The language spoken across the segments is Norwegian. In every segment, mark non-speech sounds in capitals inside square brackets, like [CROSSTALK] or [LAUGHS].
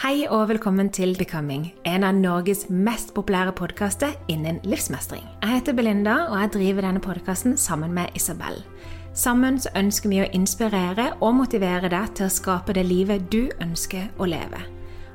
Hei og velkommen til Becoming, en av Norges mest populære podkaster innen livsmestring. Jeg heter Belinda, og jeg driver denne podkasten sammen med Isabel. Sammen så ønsker vi å inspirere og motivere deg til å skape det livet du ønsker å leve.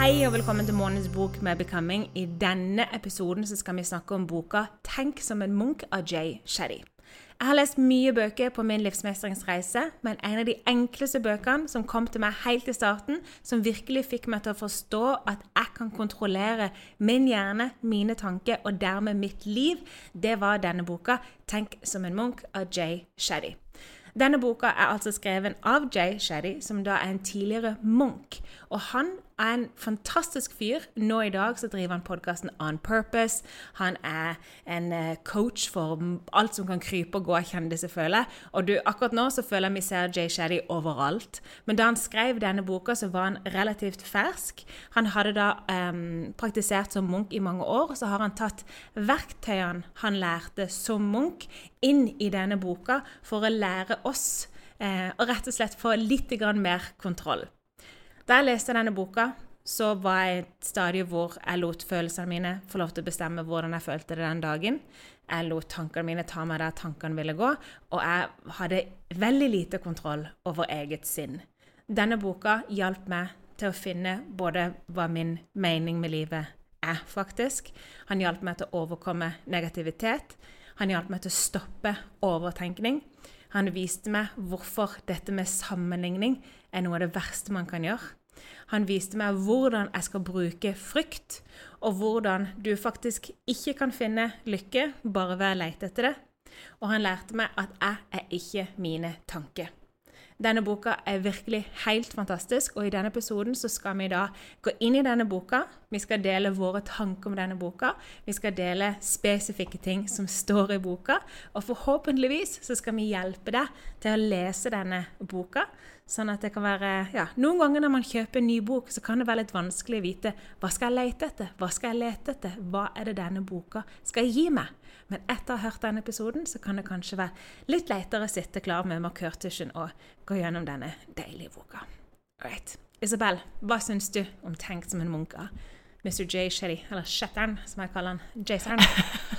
Hei og velkommen til månedens bok med Becoming. I denne episoden skal vi snakke om boka 'Tenk som en munk' av Jay Shetty. Jeg har lest mye bøker på min livsmestringsreise, men en av de enkleste bøkene som kom til meg helt i starten, som virkelig fikk meg til å forstå at jeg kan kontrollere min hjerne, mine tanker og dermed mitt liv, det var denne boka 'Tenk som en munk' av Jay Shetty. Denne boka er altså skrevet av Jay Shetty, som da er en tidligere munk. Og han er en fantastisk fyr. Nå i dag så driver han podkasten On Purpose. Han er en eh, coach for alt som kan krype og gå av kjendiser, føler jeg. Og du, akkurat nå så føler jeg vi ser Jay Shaddy overalt. Men da han skrev denne boka, så var han relativt fersk. Han hadde da um, praktisert som munk i mange år, så har han tatt verktøyene han lærte som munk, inn i denne boka for å lære oss eh, og rett og slett få litt mer kontroll. Da jeg leste denne boka, så var jeg et stadie hvor jeg lot følelsene mine få lov til å bestemme hvordan jeg følte det den dagen. Jeg lot tankene mine ta meg der tankene ville gå, og jeg hadde veldig lite kontroll over eget sinn. Denne boka hjalp meg til å finne både hva min mening med livet er, faktisk. Han hjalp meg til å overkomme negativitet. Han hjalp meg til å stoppe overtenkning. Han viste meg hvorfor dette med sammenligning er noe av det verste man kan gjøre. Han viste meg hvordan jeg skal bruke frykt, og hvordan du faktisk ikke kan finne lykke bare ved å lete etter det. Og han lærte meg at jeg er ikke mine tanker. Denne boka er virkelig helt fantastisk, og i denne episoden så skal vi da gå inn i denne boka. Vi skal dele våre tanker om denne boka. Vi skal dele spesifikke ting som står i boka. Og forhåpentligvis så skal vi hjelpe deg til å lese denne boka, sånn at det kan være Ja, noen ganger når man kjøper en ny bok, så kan det være litt vanskelig å vite hva skal jeg lete etter, hva skal jeg lete etter, hva er det denne boka skal gi meg? Men etter å ha hørt denne episoden, så kan det kanskje være litt lettere å sitte klar med markørtusjen og gå gjennom denne deilige boka. Alright. Isabel, hva syns du om 'Tenkt som en munk av Mr. J. Shetty, eller Shettern, som jeg kaller han. Jason.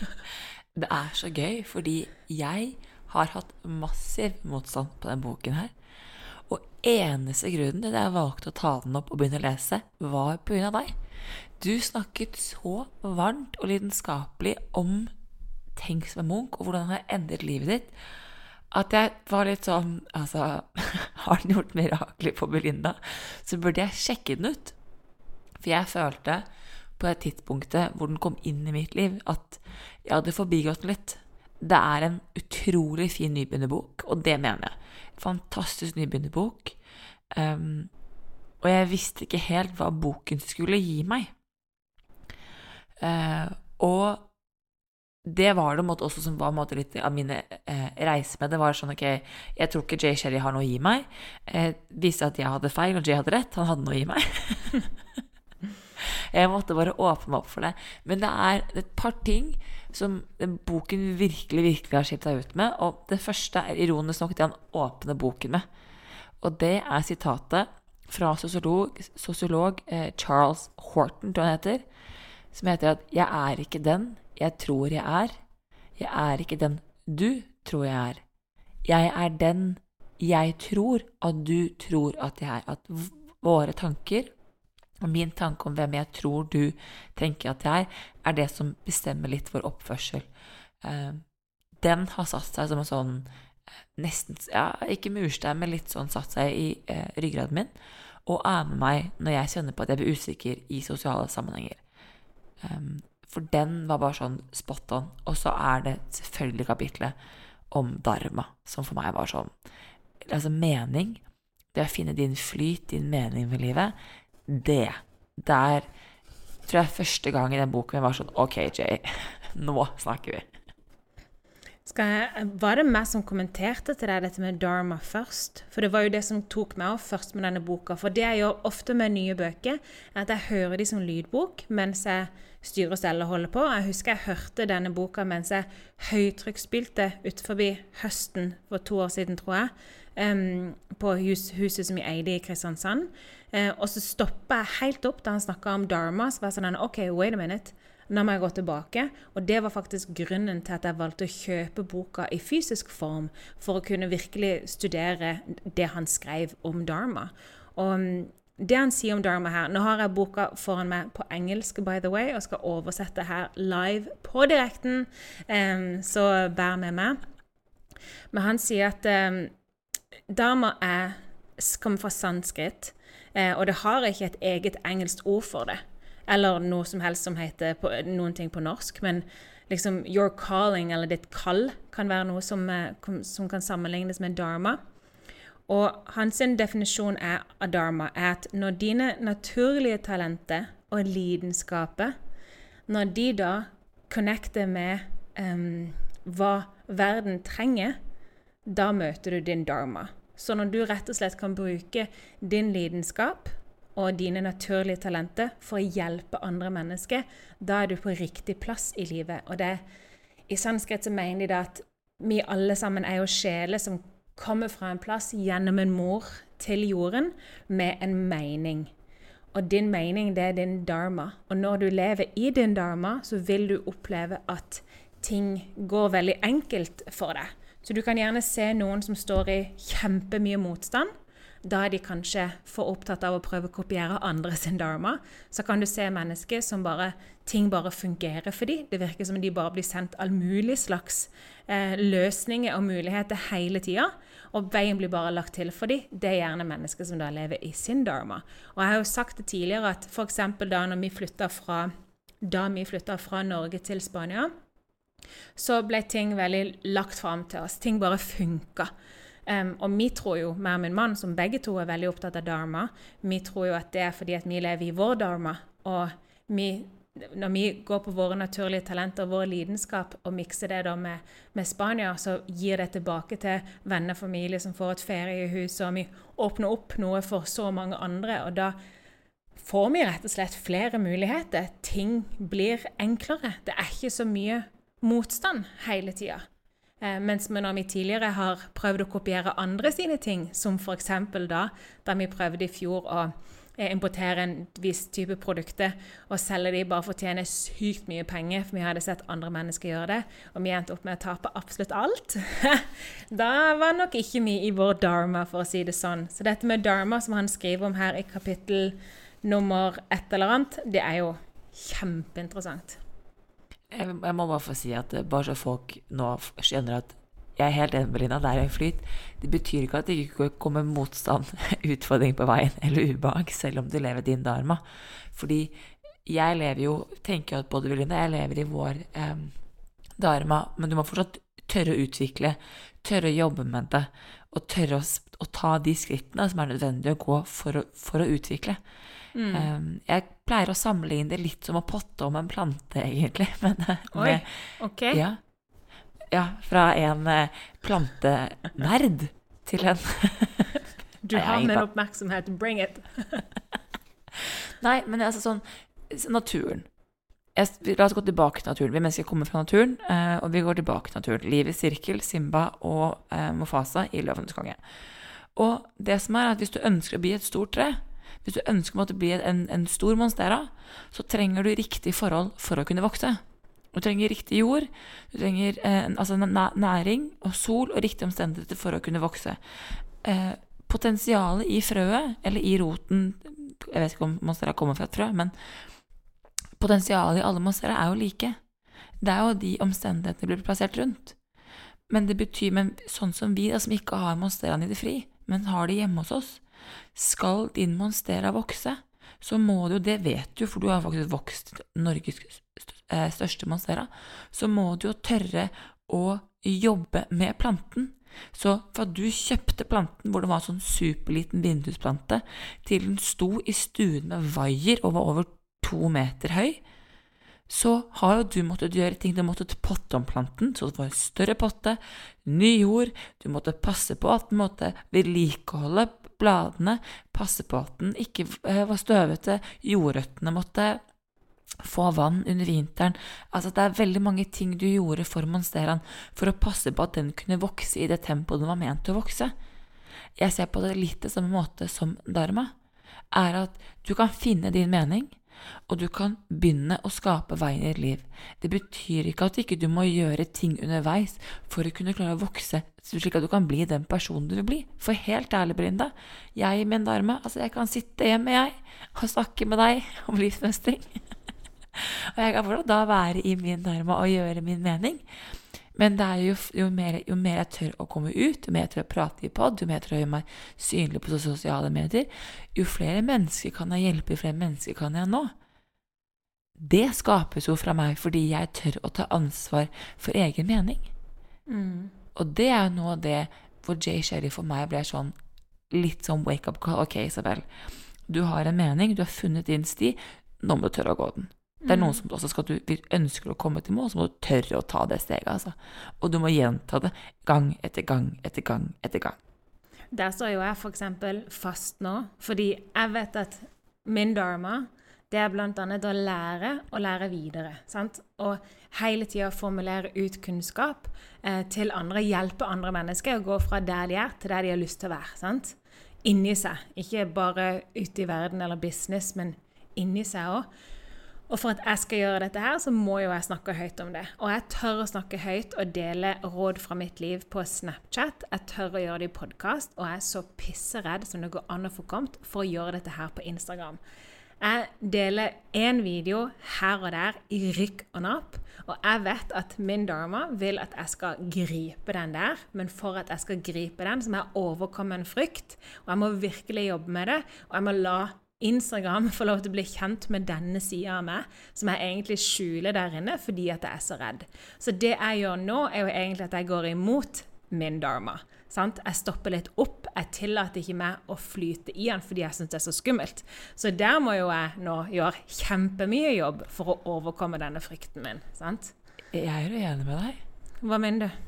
[LAUGHS] Det er så gøy, fordi jeg har hatt massiv motstand på den boken her. Og eneste grunnen til at jeg valgte å ta den opp og begynne å lese, var av deg. Du snakket så varmt og lidenskapelig om Tenk som en munk, og hvordan han har endret livet ditt, at jeg var litt sånn Altså, [LAUGHS] har den gjort mirakler på Belinda, så burde jeg sjekke den ut. For jeg følte på det tidspunktet hvor den kom inn i mitt liv, at jeg hadde forbigått den litt. Det er en utrolig fin nybegynnerbok, og det mener jeg. Fantastisk nybegynnerbok. Um, og jeg visste ikke helt hva boken skulle gi meg. Uh, og det var det måte, også som var måte, litt av mine eh, reiser med. Det var sånn ok, jeg tror ikke Jay Sherry har noe å gi meg. Eh, viste at jeg hadde feil, og Jay hadde rett. Han hadde noe å gi meg. [LAUGHS] jeg måtte bare åpne meg opp for det. Men det er et par ting som boken virkelig, virkelig har skilt seg ut med. Og det første er ironisk nok det han åpner boken med. Og det er sitatet fra sosiolog, sosiolog eh, Charles Horton, tror jeg han heter, som heter at 'Jeg er ikke den jeg tror jeg er. Jeg er ikke den du tror jeg er. Jeg er den jeg tror at du tror at jeg er. At våre tanker og min tanke om hvem jeg tror du tenker at jeg er, er det som bestemmer litt vår oppførsel. Eh, den har satt seg som en sånn eh, nesten Ja, ikke murstein, men litt sånn satt seg i eh, ryggraden min. Og er med meg når jeg kjenner på at jeg blir usikker i sosiale sammenhenger. For den var bare sånn spot on. Og så er det selvfølgelig kapitlet om dharma, som for meg var sånn Altså mening. Det å finne din flyt, din mening med livet. Det. Der tror jeg første gang i den boken jeg var sånn Ok, Jay, [LAUGHS] nå snakker vi. Jeg, var det meg som kommenterte til deg dette med dharma først? For det var jo det som tok meg opp først med denne boka. For det jeg gjør ofte med nye bøker, er at jeg hører de som lydbok mens jeg styrer og steller og holder på. Jeg husker jeg hørte denne boka mens jeg høytrykksspilte utenfor høsten for to år siden, tror jeg. Um, på hus, huset som vi eide i Kristiansand. Uh, og så stoppa jeg helt opp da han snakka om dharma. Så var jeg sånn OK, wait a minute. Nå må jeg gå tilbake. Og det var faktisk grunnen til at jeg valgte å kjøpe boka i fysisk form, for å kunne virkelig studere det han skrev om dharma. Og mm, det han sier om dharma her Nå har jeg boka foran meg på engelsk, by the way, og skal oversette her live på direkten, um, så bær med meg. Men han sier at um, dharma er, kommer fra sanskrit, uh, og det har ikke et eget engelsk ord for det. Eller noe som helst som heter på, noen ting på norsk. Men liksom your calling, eller ditt kall, kan være noe som, eh, som kan sammenlignes med dharma. Og hans definisjon er, av dharma er at når dine naturlige talenter og lidenskaper Når de da connecter med um, hva verden trenger, da møter du din dharma. Så når du rett og slett kan bruke din lidenskap og dine naturlige talenter for å hjelpe andre mennesker, da er du på riktig plass i livet. Og det, I sanskrit så mener de at vi alle sammen er jo sjeler som kommer fra en plass gjennom en mor til jorden med en mening. Og din mening, det er din dharma. Og når du lever i din dharma, så vil du oppleve at ting går veldig enkelt for deg. Så du kan gjerne se noen som står i kjempemye motstand, da er de kanskje for opptatt av å prøve å kopiere andre sin dharma. Så kan du se mennesker som bare ting bare fungerer for dem. Det virker som de bare blir sendt all mulig slags eh, løsninger og muligheter hele tida. Og veien blir bare lagt til for dem. Det er gjerne mennesker som da lever i sin dharma. Og jeg har jo sagt det tidligere at f.eks. da når vi flytta fra, fra Norge til Spania, så ble ting veldig lagt fram til oss. Ting bare funka. Um, og vi tror jo, meg og min mann, som begge to er veldig opptatt av dharma, vi tror jo at det er fordi at vi lever i vår dharma. Og vi, når vi går på våre naturlige talenter og vår lidenskap og mikser det da med, med, Spania, så gir det tilbake til venner og familie som får et feriehus, og vi åpner opp noe for så mange andre. og da får vi rett og slett flere muligheter. Ting blir enklere. Det er ikke så mye motstand hele tida. Eh, mens når vi tidligere har prøvd å kopiere andre sine ting, som f.eks. da da vi prøvde i fjor å eh, importere en viss type produkter og selge de bare for å tjene sykt mye penger, for vi hadde sett andre mennesker gjøre det, og vi endte opp med å tape absolutt alt. [LAUGHS] da var nok ikke vi i vår dharma, for å si det sånn. Så dette med dharma, som han skriver om her i kapittel nummer et eller annet, det er jo kjempeinteressant jeg, jeg, må bare få si at eh, bare så folk nå skjønner at jeg er helt enig med Lina, det er en flyt. Det betyr ikke at det ikke kommer motstand, [LAUGHS] utfordring på veien eller ubehag, selv om du lever din dharma. Fordi jeg lever jo, tenker at både Lina jeg lever i vår eh, dharma, men du må fortsatt tørre å utvikle, tørre å jobbe med det. og tørre å, å ta de skrittene som er nødvendige å gå for å, for å utvikle. Mm. Um, jeg pleier å sammenligne det litt som å potte om en plante, [LAUGHS] egentlig. Men, eh, Oi, med- ok. ja. ja, fra en eh, plantenerd til en [LAUGHS] Du har min oppmerksomhet. Bring it. [LAUGHS] Nei, men altså sånn Naturen. Jeg, la oss gå tilbake til naturen. Vi mennesker kommer fra naturen, eh, og vi går tilbake til naturen. Livets sirkel, Simba og eh, Mofasa i Løvenes konge. Og det som er at hvis du ønsker å bli et stort tre, hvis du ønsker å bli en, en stor monstera, så trenger du riktig forhold for å kunne vokse. Du trenger riktig jord, du trenger eh, altså næring og sol og riktige omstendigheter for å kunne vokse. Eh, potensialet i frøet, eller i roten Jeg vet ikke om monstera kommer fra et frø, men potensialet i alle monstera er jo like. Det er jo de omstendighetene blir plassert rundt. Men det betyr, men sånn som vi som ikke har monsteraene i det fri, men har det hjemme hos oss, skal din monstera vokse, så må du, det vet du, for du har faktisk vokst Norges eh, største monstera, så må du jo tørre å jobbe med planten. Så fra du kjøpte planten hvor det var en sånn superliten vindusplante, til den sto i stuen med vaier og var over to meter høy, så har jo du måttet gjøre ting. Du måtte potte om planten, så det var en større potte, ny jord, du måtte passe på at den måtte vedlikeholde bladene, passe på at den ikke eh, var støvete, jordrøttene måtte få vann under vinteren. Altså, det er veldig mange ting du gjorde for monsteraen for å passe på at den kunne vokse i det tempoet den var ment til å vokse. Jeg ser på det litt det samme måte som dharma, er at du kan finne din mening, og du kan begynne å skape veien i ditt liv. Det betyr ikke at ikke du må gjøre ting underveis for å kunne klare å vokse, slik at du kan bli den personen du vil bli. For helt ærlig, Brinda, jeg med en dharma, altså jeg kan sitte hjemme, jeg, og snakke med deg om livsmestring. [LAUGHS] og jeg kan fortsatt da være i min dharma og gjøre min mening. Men det jo, jo, mer, jo mer jeg tør å komme ut, jo mer jeg tør å prate i pod, jo mer jeg tør å gjøre meg synlig på sosiale medier, jo flere mennesker kan jeg hjelpe, jo flere mennesker kan jeg nå. Det skapes jo fra meg fordi jeg tør å ta ansvar for egen mening. Og det er jo noe av det hvor Jay Sherry for meg ble sånn litt sånn wake-up call. Ok, Isabel, du har en mening, du har funnet din sti, nå må du tørre å gå den. Det er noen som også skal du ønsker å komme til mål, så må du tørre å ta det steget, altså. Og du må gjenta det gang etter gang etter gang etter gang. Der står jo jeg eksempel fast nå, fordi jeg vet at min dharma, det er annet å lære og lære videre. Sant? Og hele tida formulere ut kunnskap eh, til andre, hjelpe andre mennesker å gå fra der de er, til der de har lyst til å være. Sant? Inni seg. Ikke bare ute i verden eller business, men inni seg òg. Og for at jeg skal gjøre dette her, så må jo jeg snakke høyt om det. Og jeg tør å snakke høyt og dele råd fra mitt liv på Snapchat. Jeg tør å gjøre det i podkast, og jeg er så pisseredd som det går an å få kommet for å gjøre dette her på Instagram. Jeg deler én video her og der i rykk og napp, og jeg vet at min dharma vil at jeg skal gripe den der, men for at jeg skal gripe den, så må jeg overkomme en frykt, og jeg må virkelig jobbe med det, og jeg må la Instagram får lov til å bli kjent med denne sida av meg, som jeg egentlig skjuler der inne fordi at jeg er så redd. Så det jeg gjør nå, er jo egentlig at jeg går imot min dharma. Sant? Jeg stopper litt opp. Jeg tillater ikke meg å flyte i den fordi jeg syns det er så skummelt. Så der må jo jeg nå gjøre kjempemye jobb for å overkomme denne frykten min. Sant? Jeg er enig med deg. Hva mener du?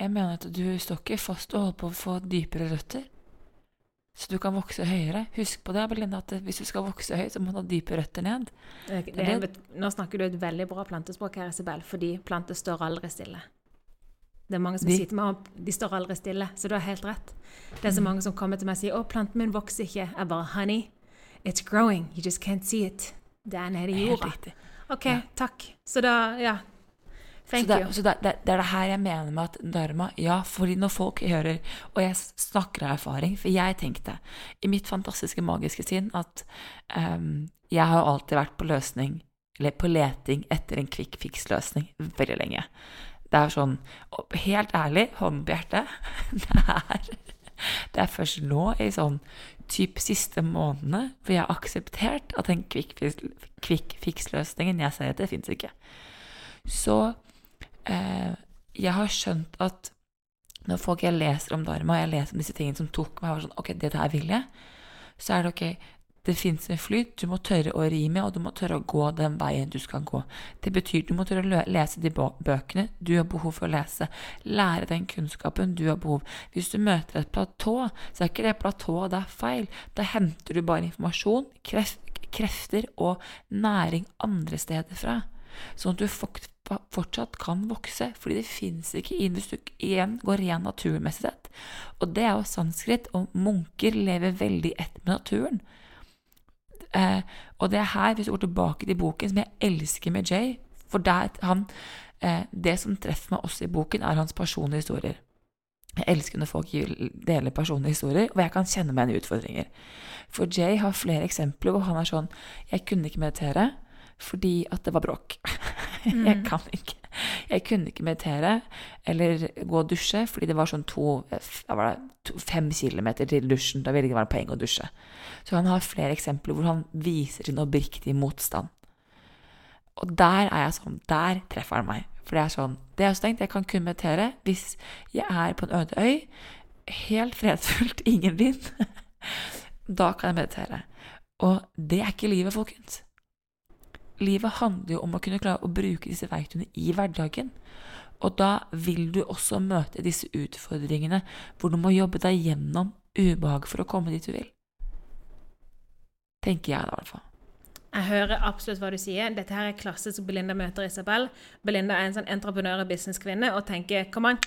Jeg mener at du står ikke fast og holder på å få dypere røtter. Så du kan vokse høyere. Husk på det, Belinda, at hvis du skal vokse høyt, så må du ha dype røtter ned. Det, det, er, nå snakker du et veldig bra plantespråk her, Isabel, fordi planter står aldri stille. Det er mange som De- sier til meg at de står aldri stille, så du har helt rett. Det er så mange som kommer til meg og sier 'Å, planten min vokser ikke'. Jeg bare 'Honey, it's growing. You just can't see it'. Det er nede i jorda. OK, takk. Så da Ja. Thank så det, you. så det, det, det er det her jeg mener med at dharma Ja, fordi når folk hører Og jeg snakker av erfaring, for jeg tenkte i mitt fantastiske, magiske sinn at um, jeg har alltid vært på løsning Eller på leting etter en quick fix-løsning veldig lenge. Det er sånn Helt ærlig, hånden på hjertet, [LAUGHS] det er det er først nå, i sånn typ siste månedene, hvor jeg har akseptert at den quick fix-løsningen jeg ser etter, fins ikke. Så eh, jeg har skjønt at når folk jeg leser om Dharma, og jeg leser om disse tingene som tok meg, var sånn Ok, det her vil jeg. Så er det ok, det fins en flyt, du må tørre å ri med, og du må tørre å gå den veien du skal gå. Det betyr du må tørre å lese de bøkene du har behov for å lese. Lære den kunnskapen du har behov. Hvis du møter et platå, så er ikke det platået det er feil. Da henter du bare informasjon, krefter og næring andre steder fra. Sånn at du fortsatt kan vokse, fordi det fins ikke inn hvis du igjen går ren naturmessig sett. Og det er jo sanskrit, og munker lever veldig ett med naturen. Eh, og det er her, hvis du går tilbake til boken, som jeg elsker med Jay For der, han, eh, det som treffer meg også i boken, er hans personlige historier. Jeg elsker når folk deler personlige historier, og jeg kan kjenne meg igjen i utfordringer. For Jay har flere eksempler hvor han er sånn Jeg kunne ikke meditere fordi at det var bråk. [LAUGHS] Mm. jeg kan ikke. Jeg kunne ikke meditere eller gå og dusje fordi det var sånn to, var to fem kilometer til dusjen. Da ville det ikke være poeng å dusje. Så han har flere eksempler hvor han viser sin oppriktige motstand. Og der er jeg sånn Der treffer han meg. For det er sånn Det er også tenkt, jeg kan kun meditere hvis jeg er på en øde øy, helt fredfullt, [LAUGHS] ingen vind. [LAUGHS] da kan jeg meditere. Og det er ikke livet, folkens. Livet handler jo om å kunne klare å bruke disse verktøyene i hverdagen. Og da vil du også møte disse utfordringene hvor du må jobbe deg gjennom ubehag for å komme dit du vil. Tenker jeg da, i hvert fall. Jeg hører absolutt hva du sier. Dette her er klassisk Belinda møter Isabel. Belinda er en sånn entreprenør og businesskvinne og tenker Kom an,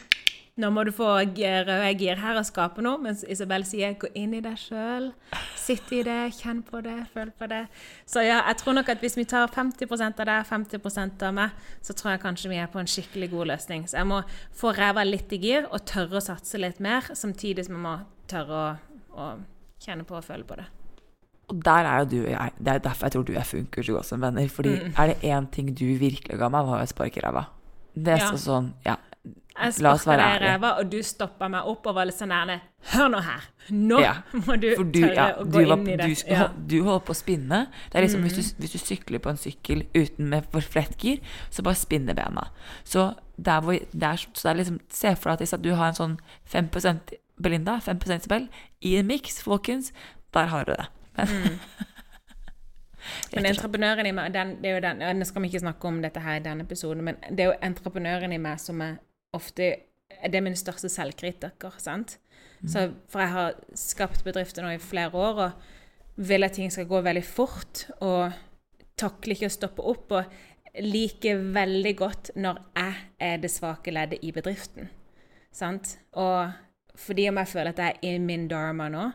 Nå må du få røde gir her og skape noe. Mens Isabel sier 'gå inn i deg sjøl'. Sitt i det, kjenn på det, føl på det. Så ja, jeg tror nok at hvis vi tar 50 av deg, 50% av meg, så tror jeg kanskje vi er på en skikkelig god løsning. Så jeg må få ræva litt i gir og tørre å satse litt mer, samtidig som jeg må tørre å, å kjenne på og føle på det. Og der er jo du og jeg. Det er derfor jeg tror du og jeg funker så godt som venner. Fordi mm. er det én ting du virkelig ga meg, var jo å spark i ræva. Det er ja. sånn Ja, jeg sparka deg i ræva, og du stoppa meg opp og var litt sånn nærme. Hør nå her! Nå ja, må du, du tørre ja, å gå var, inn i det. Du, ja. du holder på å spinne. Det er liksom mm. hvis, du, hvis, du, sykler på en sykkel uten med flettgir, så bare spinner bena. Så, der hvor, der, så det er liksom, se for deg at du har en sånn 5% Belinda, 5% Isabel, i en miks, folkens. Der har du det. [LAUGHS] Men, mm. Men entreprenøren i meg den, det er jo den, Nå skal vi ikke snakke om dette her i denne episoden, men det er jo entreprenøren i meg som er ofte det er min største selvkritiker. sant? Mm. Så, for jeg har skapt bedrifter nå i flere år og vil at ting skal gå veldig fort. Og takler ikke å stoppe opp. Og liker veldig godt når jeg er det svake leddet i bedriften. Sant? Og fordi om jeg føler at jeg er i min dharma nå,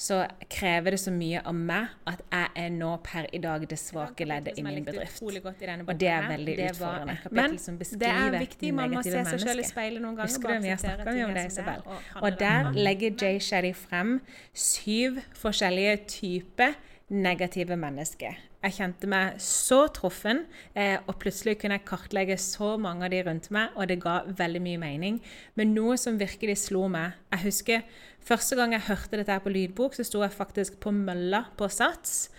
så krever det så mye av meg at jeg er nå per i dag det svake leddet i min bedrift. Og det er veldig utfordrende. Men det er viktig, man må se seg selv i speilet noen ganger. Husker du, vi har snakka om det, Isabel. Og der legger Jay Shetty frem syv forskjellige typer negative mennesker. Jeg kjente meg så truffen, eh, og plutselig kunne jeg kartlegge så mange av de rundt meg, og det ga veldig mye mening. Men noe som virkelig slo meg Jeg husker første gang jeg hørte dette her på lydbok, så sto jeg faktisk på mølla på Sats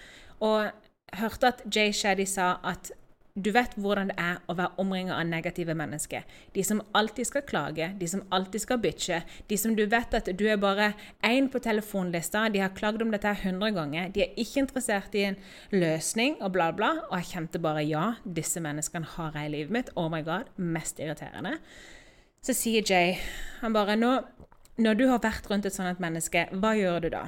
og hørte at Jay Shaddy sa at du vet hvordan det er å være omringet av negative mennesker. De som alltid skal klage, de som alltid skal bitche. De som du vet at du er bare én på telefonlista, de har klagd om dette hundre ganger. De er ikke interessert i en løsning og bla, bla. Og jeg kjente bare ja, disse menneskene har jeg i livet mitt. Oh my god, mest irriterende. Så sier Jay han bare nå, Når du har vært rundt et sånt menneske, hva gjør du da?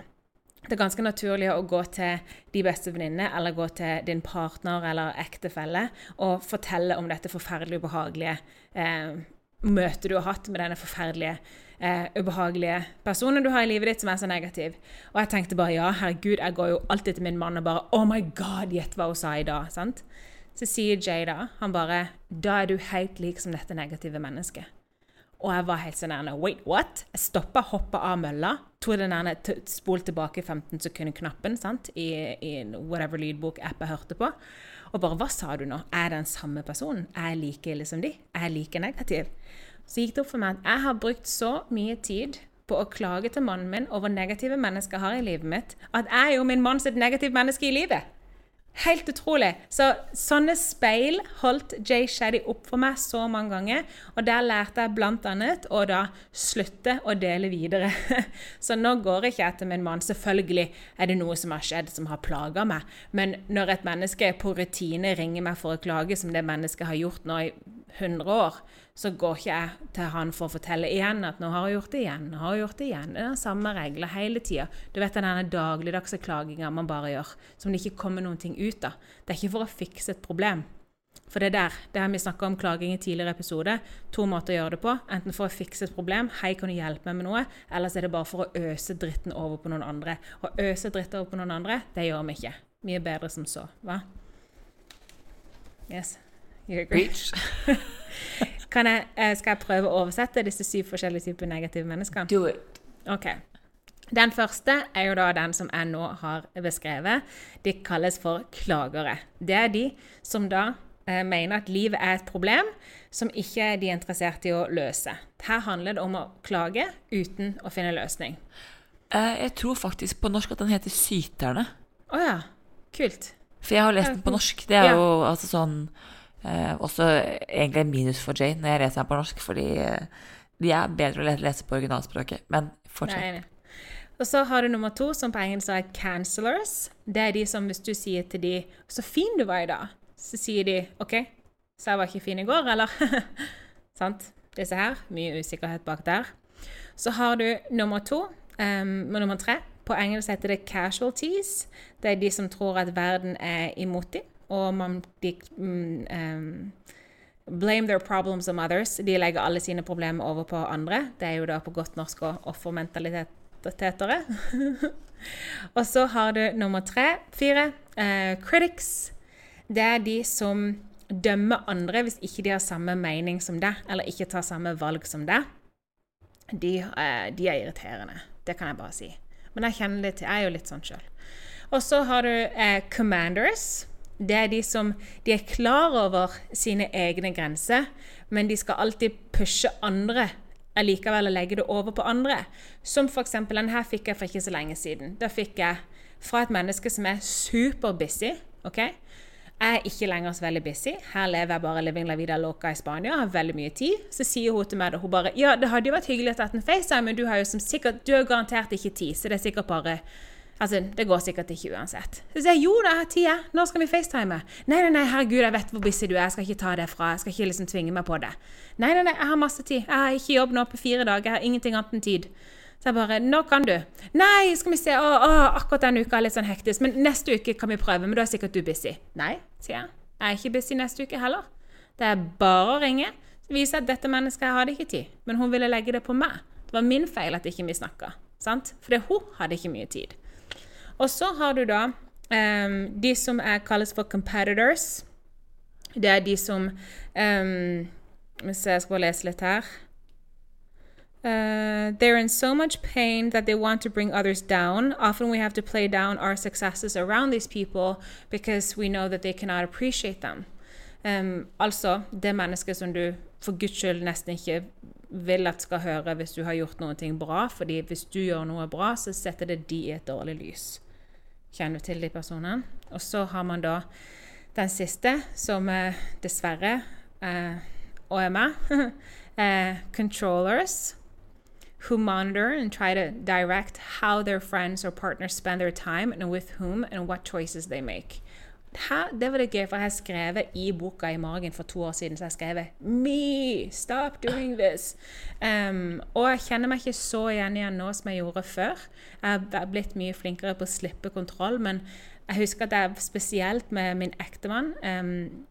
det er ganske naturlig å gå til de beste venninnene eller gå til din partner eller ektefelle og fortelle om dette forferdelig ubehagelige eh, møtet du har hatt med denne forferdelige, eh, ubehagelige personen du har i livet ditt som er så negativ. Og jeg tenkte bare ja, herregud, jeg går jo alltid til min mann og bare Oh my God, gjett hva hun sa i dag. sant? Så sier Jay da, han bare Da er du helt lik som dette negative mennesket. Og jeg var helt sånn Wait, what? Jeg stoppa, hoppa av mølla, tok den der spol tilbake 15 sekunder-knappen sant? i, i whatever lydbok-app jeg hørte på. Og bare Hva sa du nå? Er jeg den samme personen? Er jeg like ille som de? Er jeg like negativ? Så gikk det opp for meg at jeg har brukt så mye tid på å klage til mannen min over negative mennesker jeg har i livet mitt, at jeg er jo min manns et negativt menneske i livet. Helt utrolig. Så sånne speil holdt Jay Shady opp for meg så mange ganger. Og der lærte jeg bl.a. å da slutte å dele videre. [LAUGHS] Så nå går ikke jeg til min mann. Selvfølgelig er det noe som har skjedd som har plaga meg. Men når et menneske på rutine ringer meg for å klage, som det mennesket har gjort nå i 100 år, så går ikke jeg til han for å fortelle igjen at 'nå har jeg gjort det igjen', nå har jeg gjort det igjen. Det er den samme regler hele tida. Du vet den dagligdagse klaginga man bare gjør, som det ikke kommer noen ting ut av. Det er ikke for å fikse et problem. For det er der, det har vi snakka om klaging i tidligere episode. To måter å gjøre det på. Enten for å fikse et problem, 'hei, kan du hjelpe meg med noe?' Eller så er det bare for å øse dritten over på noen andre. Å øse dritt over på noen andre, det gjør vi ikke. Mye bedre som så. Hva? Yes. You agree? [LAUGHS] Kan jeg, eh, skal jeg prøve å oversette disse syv forskjellige typer negative mennesker? Do it. Ok. Den første er jo da den som jeg nå har beskrevet. De kalles for klagere. Det er de som da eh, mener at livet er et problem som ikke de er interessert i å løse. Her handler det om å klage uten å finne løsning. Eh, jeg tror faktisk på norsk at den heter Syterne. Å ja. Kult. For jeg har lest den på norsk. Det er jo altså sånn Eh, også egentlig en minus for Jane når jeg leser den på norsk, fordi eh, de er bedre å lese på originalspråket. Men fortsett. Og så har du nummer to, som på engelsk er 'cancelers'. Det er de som hvis du sier til de 'Så fin du var i dag', så sier de 'OK, så jeg var ikke fin i går', eller? [LAUGHS] Sant? Disse her. Mye usikkerhet bak der. Så har du nummer to um, og nummer tre. På engelsk heter det 'casualties'. Det er de som tror at verden er imot dem og man de, um, Blame their problems on others. De legger alle sine problemer over på andre. Det er jo da på godt norsk og offermentalitetere. [LAUGHS] og så har du nummer tre, fire, uh, critics. Det er de som dømmer andre hvis ikke de har samme mening som deg, eller ikke tar samme valg som deg. De, uh, de er irriterende. Det kan jeg bare si. Men jeg kjenner til. Jeg er jo litt sånn sjøl. Og så har du uh, commanders det er de som de er klar over sine egne grenser, men de skal alltid pushe andre allikevel og legge det over på andre. Som f.eks. den her fikk jeg for ikke så lenge siden. Da fikk jeg fra et menneske som er superbusy. Okay? Jeg er ikke lenger så veldig busy. Her lever jeg bare living la vida loca i Spania. Har veldig mye tid. Så sier hun til meg da, hun bare Ja, det hadde jo vært hyggelig å ta en FaceTime, men du har jo som sikkert, du har garantert ikke tid, så det er sikkert bare Altså, det går sikkert ikke uansett. Så sier jeg jo da, jeg har tid. Når skal vi facetime? Nei, nei, nei, herregud, jeg vet hvor busy du er. Jeg skal ikke ta det fra. Jeg skal ikke liksom tvinge meg på det. Nei, nei, nei, jeg har masse tid. Jeg har ikke jobb nå på fire dager. Jeg har ingenting annet enn tid. Så jeg bare Nå kan du? Nei, skal vi se. Å, å, akkurat denne uka er litt sånn hektisk. Men neste uke kan vi prøve. Men da er sikkert du busy. Nei, sier jeg. Jeg er ikke busy neste uke heller. Det er bare å ringe. Så viser at dette mennesket hadde ikke tid. Men hun ville legge det på meg. Det var min feil at ikke vi snakka. Fordi hun hadde ikke mye tid. Og så har du da um, de som er, kalles for competitors. Det er de som um, Jeg skal lese litt her. Uh, they're in so much pain that they want to bring others down. Often we have to play down our successes around these people because we know that they cannot appreciate them. Um, altså det mennesket som du for guds skyld nesten ikke vil at skal høre hvis du har gjort noe bra. fordi hvis du gjør noe bra, så setter det de i et dårlig lys kjenner til de personene. Og så har man da den siste, som eh, dessverre eh, og er med. eh, controllers who monitor and try to direct how their friends or partners spend their time and with whom and what choices they make. Her, det var det gøy, for jeg har skrevet i boka i margen for to år siden så jeg skrev Me! Stop doing this! Um, og jeg kjenner meg ikke så igjen igjen nå som jeg gjorde før. Jeg er blitt mye flinkere på å slippe kontroll, men jeg husker at jeg spesielt med min ektemann um,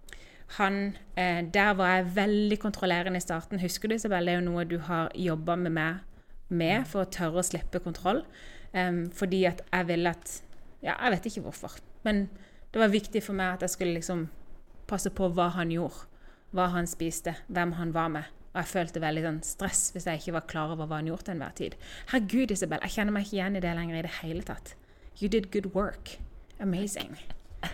han, eh, Der var jeg veldig kontrollerende i starten. Husker du, Isabel? Det er jo noe du har jobba med meg med for å tørre å slippe kontroll. Um, fordi at jeg ville at Ja, jeg vet ikke hvorfor. Men det var viktig for meg at jeg skulle liksom passe på hva han gjorde. Hva han spiste, hvem han var med. Og jeg følte veldig sånn stress hvis jeg ikke var klar over hva han gjorde til enhver tid. Herregud, Isabel, jeg kjenner meg ikke igjen i det lenger i det hele tatt. You did good work. Amazing. [LAUGHS]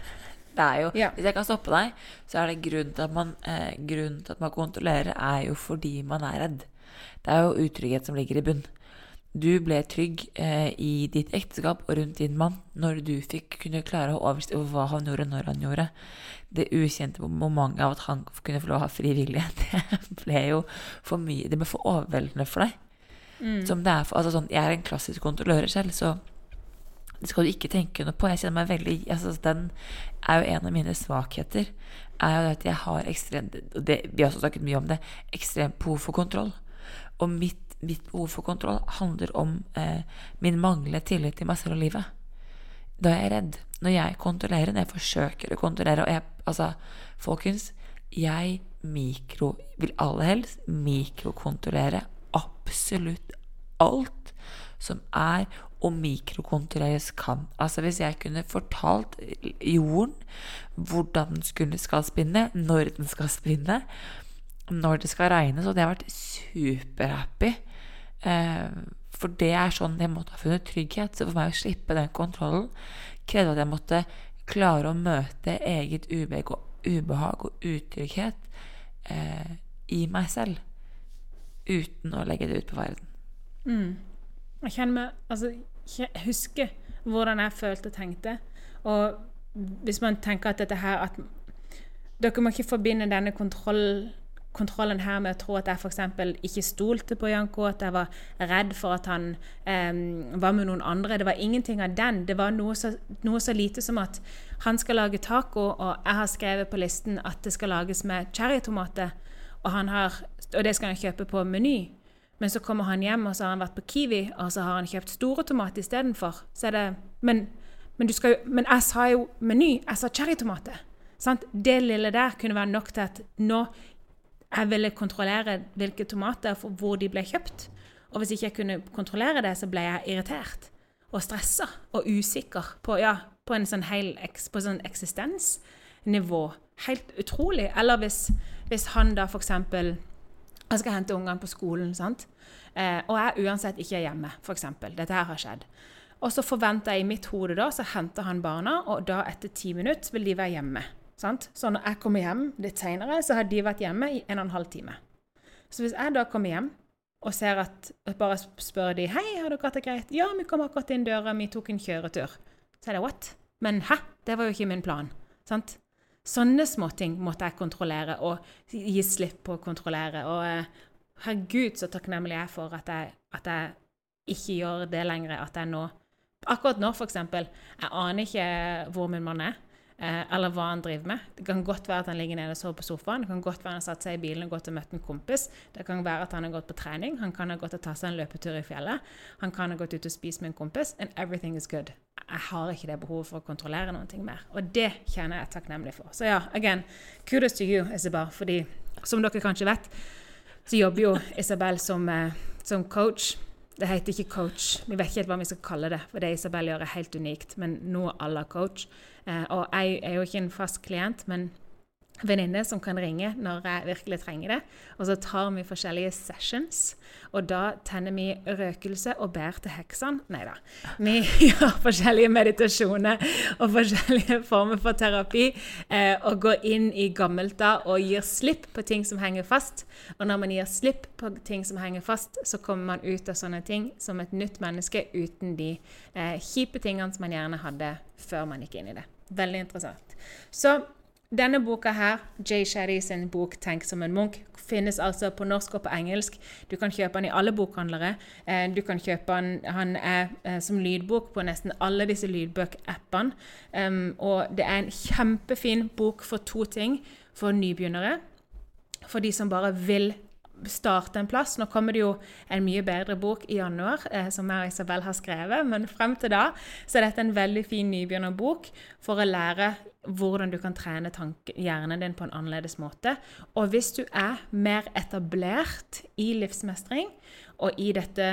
Det er jo, ja. Hvis jeg kan stoppe deg, så er det grunnen til, at man, eh, grunnen til at man kontrollerer, er jo fordi man er redd. Det er jo utrygghet som ligger i bunn. Du ble trygg eh, i ditt ekteskap og rundt din mann når du fikk kunne klare å overstå over hva han gjorde, når han gjorde. Det ukjente momentet av at han kunne få lov å ha fri vilje, [LAUGHS] det ble jo for mye Det ble for overveldende for deg. Som det er for, altså sånn, Jeg er en klassisk kontrollører selv, så det skal du ikke tenke noe på. Jeg kjenner meg veldig altså Den er jo en av mine svakheter. Er jo at jeg har ekstremt Vi har også snakket mye om det. Ekstremt behov for kontroll. Og mitt, mitt behov for kontroll handler om eh, min manglende tillit til meg selv og livet. Da er jeg redd. Når jeg kontrollerer, når jeg forsøker å kontrollere Og jeg, altså, folkens, jeg mikro Vil aller helst mikrokontrollere absolutt alt som er og mikrokontrolleres kan. Altså hvis jeg kunne fortalt jorden hvordan den skulle skal spinne, når den skal spinne, når det skal regne, så hadde jeg vært superhappy. Eh, for det er sånn jeg måtte ha funnet trygghet. Så for meg å slippe den kontrollen krevde at jeg måtte klare å møte eget ubehag og, ubehag og utrygghet eh, i meg selv. Uten å legge det ut på verden. Jeg kjenner meg Altså, jeg husker hvordan jeg følte og tenkte. Og hvis man tenker at dette her at Dere må ikke forbinde denne kontroll, kontrollen her med å tro at jeg f.eks. ikke stolte på Janko, at jeg var redd for at han em, var med noen andre. Det var ingenting av den. Det var noe så, noe så lite som at han skal lage taco, og jeg har skrevet på listen at det skal lages med cherrytomater, og, har, og det skal han kjøpe på Meny. Men så kommer han hjem, og så har han vært på Kiwi, og så har han kjøpt store tomater istedenfor. Så er Men, men, skal men jeg sa jo Meny. Jeg sa cherrytomater. Sant? Det lille der kunne være nok til at nå jeg ville kontrollere hvilke tomater for hvor de ble kjøpt. Og hvis ikke jeg kunne kontrollere det, så ble jeg irritert og stressa og usikker på, ja, på en sånn hel på sånn eksistensnivå. Helt utrolig. Eller hvis, hvis han da eksempel jeg skal hente ungene på skolen? Eh, og jeg uansett ikke er hjemme, f.eks. Dette her har skjedd. Og så forventer jeg i mitt hode da, så henter han barna, og da etter ti minutter vil de være hjemme. Sant? Så når jeg kommer hjem litt senere, så har de vært hjemme i en og en halv time. Så hvis jeg da kommer hjem og ser at bare spør de hei, har dere hatt det greit? Ja, vi kom akkurat inn døra, vi tok en kjøretur. Så er det what? Men hæ? Det var jo ikke min plan. Sant? Sånne småting måtte jeg kontrollere og gi slipp på å kontrollere. Og eh, herregud, så takknemlig jeg er for at jeg, at jeg ikke gjør det lenger. At jeg nå Akkurat nå, eksempel. Jeg aner ikke hvor min mann er. Eh, eller hva han driver med. Det kan godt være at han ligger nede og sover på sofaen. Det kan godt være han har satt seg i bilen og gått og møtt en kompis. Det kan være at han har gått på trening. Han kan ha gått og tatt seg en løpetur i fjellet. Han kan ha gått ut og spist med en kompis. And everything is good. Jeg har ikke det behovet for å kontrollere noen ting mer. Og det kjenner jeg takknemlig for. Så ja, again, kudos to you, Isabel. Fordi, som dere kanskje vet, så jobber jo Isabel som, eh, som coach. Det heter ikke coach. Vi vet ikke helt hva vi skal kalle det. For det Isabel gjør, er helt unikt. Men nå à la coach. Eh, og jeg er jo ikke en fast klient, men venninne som kan ringe når jeg virkelig trenger det. Og så tar vi forskjellige sessions, og da tenner vi røkelse og ber til heksene. Nei da. Vi [LAUGHS] gjør forskjellige meditasjoner og forskjellige former for terapi, eh, og går inn i gammelta og gir slipp på ting som henger fast. Og når man gir slipp på ting som henger fast, så kommer man ut av sånne ting som et nytt menneske uten de eh, kjipe tingene som man gjerne hadde før man gikk inn i det. Veldig interessant. Så denne boka her, Jay Shetty sin bok 'Tenk som en munk', finnes altså på norsk og på engelsk. Du kan kjøpe den i alle bokhandlere. Eh, Du kan kjøpe den, Han er eh, som lydbok på nesten alle disse lydbøkappene. Um, og det er en kjempefin bok for to ting. For nybegynnere, for de som bare vil starte en plass. Nå kommer det jo en mye bedre bok i januar, eh, som jeg og Isabel har skrevet. Men frem til da så er dette en veldig fin nybegynnerbok for å lære hvordan du kan trene tanke, hjernen din på en annerledes måte. Og hvis du er mer etablert i livsmestring og i dette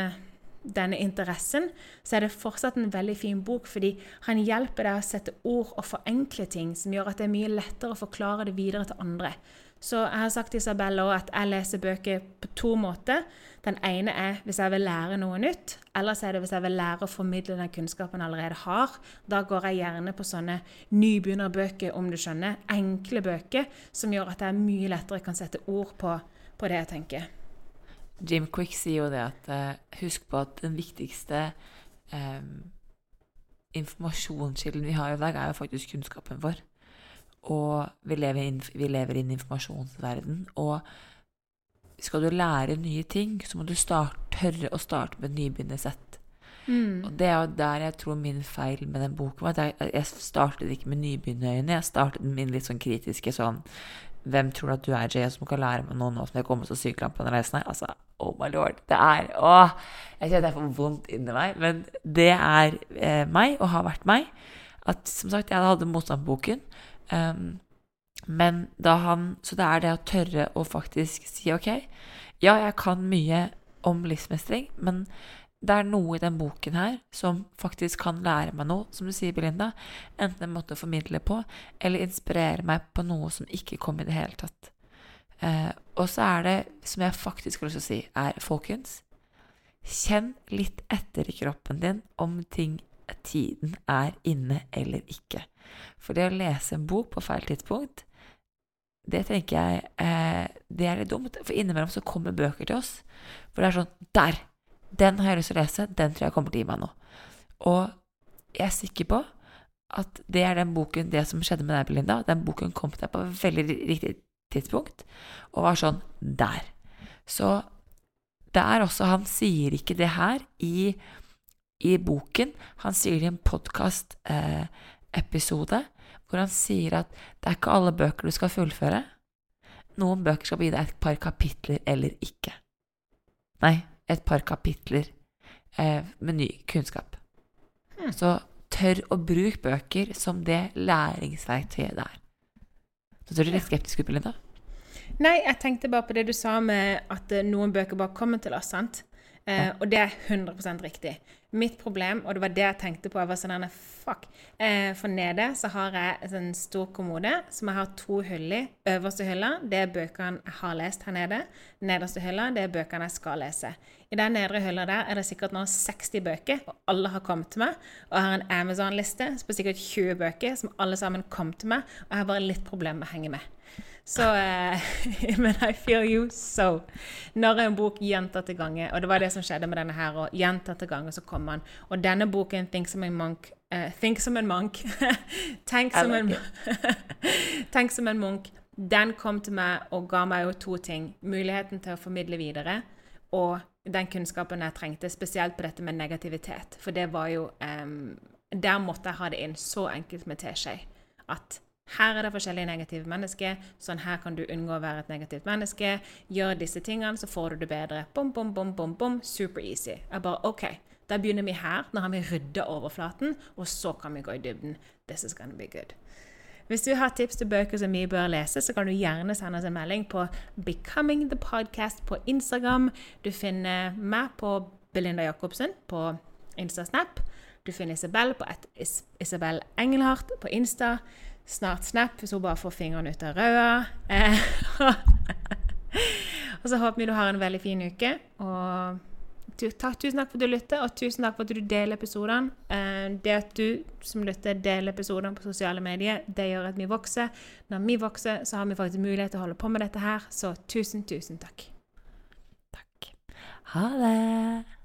denne interessen, så er det fortsatt en veldig fin bok, fordi han hjelper deg å sette ord og forenkle ting, som gjør at det er mye lettere å forklare det videre til andre. Så jeg har sagt til Isabella òg at jeg leser bøker på to måter. Den ene er hvis jeg vil lære noe nytt, ellers er det hvis jeg vil lære å formidle den kunnskapen jeg allerede har. Da går jeg gjerne på sånne nybegynnerbøker, om du skjønner. Enkle bøker som gjør at jeg mye lettere kan sette ord på, på det jeg tenker. Jim Quick sier jo det at eh, husk på at den viktigste eh, informasjonskilden vi har i dag, er jo faktisk kunnskapen vår. Og vi lever, inn, vi lever i en informasjonsverden. Og skal du lære nye ting, så må du start, tørre å starte med nybegynnersett. Mm. Og det er jo der jeg tror min feil med den boken var. at Jeg, jeg startet ikke med nybegynnerøyne, jeg startet med min litt sånn kritiske sånn Hvem tror du at du er, Jay, som kan lære meg noe nå som jeg kommer så sykt langt på denne reisen her? Altså, oh my lord. Det er Åh! Jeg kjenner jeg får vondt inni meg. Men det er eh, meg, og har vært meg. At som sagt, jeg hadde motstandboken. Um, men da han Så det er det å tørre å faktisk si ok, ja, jeg kan mye om livsmestring, men det er noe i den boken her som faktisk kan lære meg noe, som du sier, Belinda. Enten en måte å formidle på, eller inspirere meg på noe som ikke kom i det hele tatt. Eh, og så er det, som jeg faktisk har lyst til å si, er folkens Kjenn litt etter i kroppen din om ting tiden er inne eller ikke. For det å lese en bok på feil tidspunkt, det tenker jeg eh, det er litt dumt. For innimellom så kommer bøker til oss. For det er sånn Der! Den har jeg lyst til å lese. Den tror jeg kommer til å gi meg noe. Og jeg er sikker på at det er den boken, det som skjedde med deg, Belinda. Den boken kom til deg på et veldig riktig tidspunkt og var sånn der. Så det er også Han sier ikke det her i, i boken. Han sier det i en podkast-episode eh, hvor han sier at det er ikke alle bøker du skal fullføre. Noen bøker skal gi deg et par kapitler eller ikke. Nei, et par kapitler eh, med ny kunnskap. Hmm. Så tør å bruke bøker som det læringsverktøyet det er. Så ser du litt skeptisk ut, Belinda? Nei, jeg tenkte bare på det du sa med at eh, noen bøker bare kommer til oss, sant? Eh, og det er 100 riktig. Mitt problem, og det var det jeg tenkte på, jeg var sånn fuck. Eh, for nede så har jeg en sånn stor kommode som jeg har to hull i. Øverste hylla, det er bøkene jeg har lest her nede. Nederste hylla, det er bøkene jeg skal lese. I den nedre hylla der er det sikkert nå 60 bøker, og alle har kommet til meg. Og jeg har en Amazon-liste på sikkert 20 bøker som alle sammen kom til meg, og jeg har bare litt problemer med å henge med. Så eh, [LAUGHS] Men I feel you so. Når en bok gjentatte ganger Og det var det som skjedde med denne her, og gjentatte ganger så kom han. Og denne boken, 'Think som en Monk' eh, Think som en monk. [LAUGHS] Tenk [LAUGHS] som en Tenk som en munk. Den kom til meg og ga meg jo to ting. Muligheten til å formidle videre, og den kunnskapen jeg trengte, spesielt på dette med negativitet. For det var jo um, Der måtte jeg ha det inn så enkelt med teskje at her er det forskjellige negative mennesker. Sånn her kan du unngå å være et negativt menneske. Gjør disse tingene, så får du det bedre. Bom, bom, bom, bom, bom. Super easy. Jeg bare OK. Da begynner vi her. Nå har vi rydda overflaten, og så kan vi gå i dybden. This is gonna be good. Hvis du har tips til bøker som vi bør lese, så kan du gjerne sende oss en melding på Becoming the Podcast på Instagram. Du finner meg på Belinda Jacobsen på Instasnap. Du finner Isabel på Isabel Engelhardt på Insta snart Snap hvis hun bare får fingrene ut av røda. Eh, [LAUGHS] og så håper vi du har en veldig fin uke. Og tusen takk for at du lytter, og tusen takk for at du deler episodene. Eh, det at du som lytter, deler episodene på sosiale medier, det gjør at vi vokser. Når vi vokser, så har vi faktisk mulighet til å holde på med dette her. Så tusen, tusen takk. Takk. Ha det.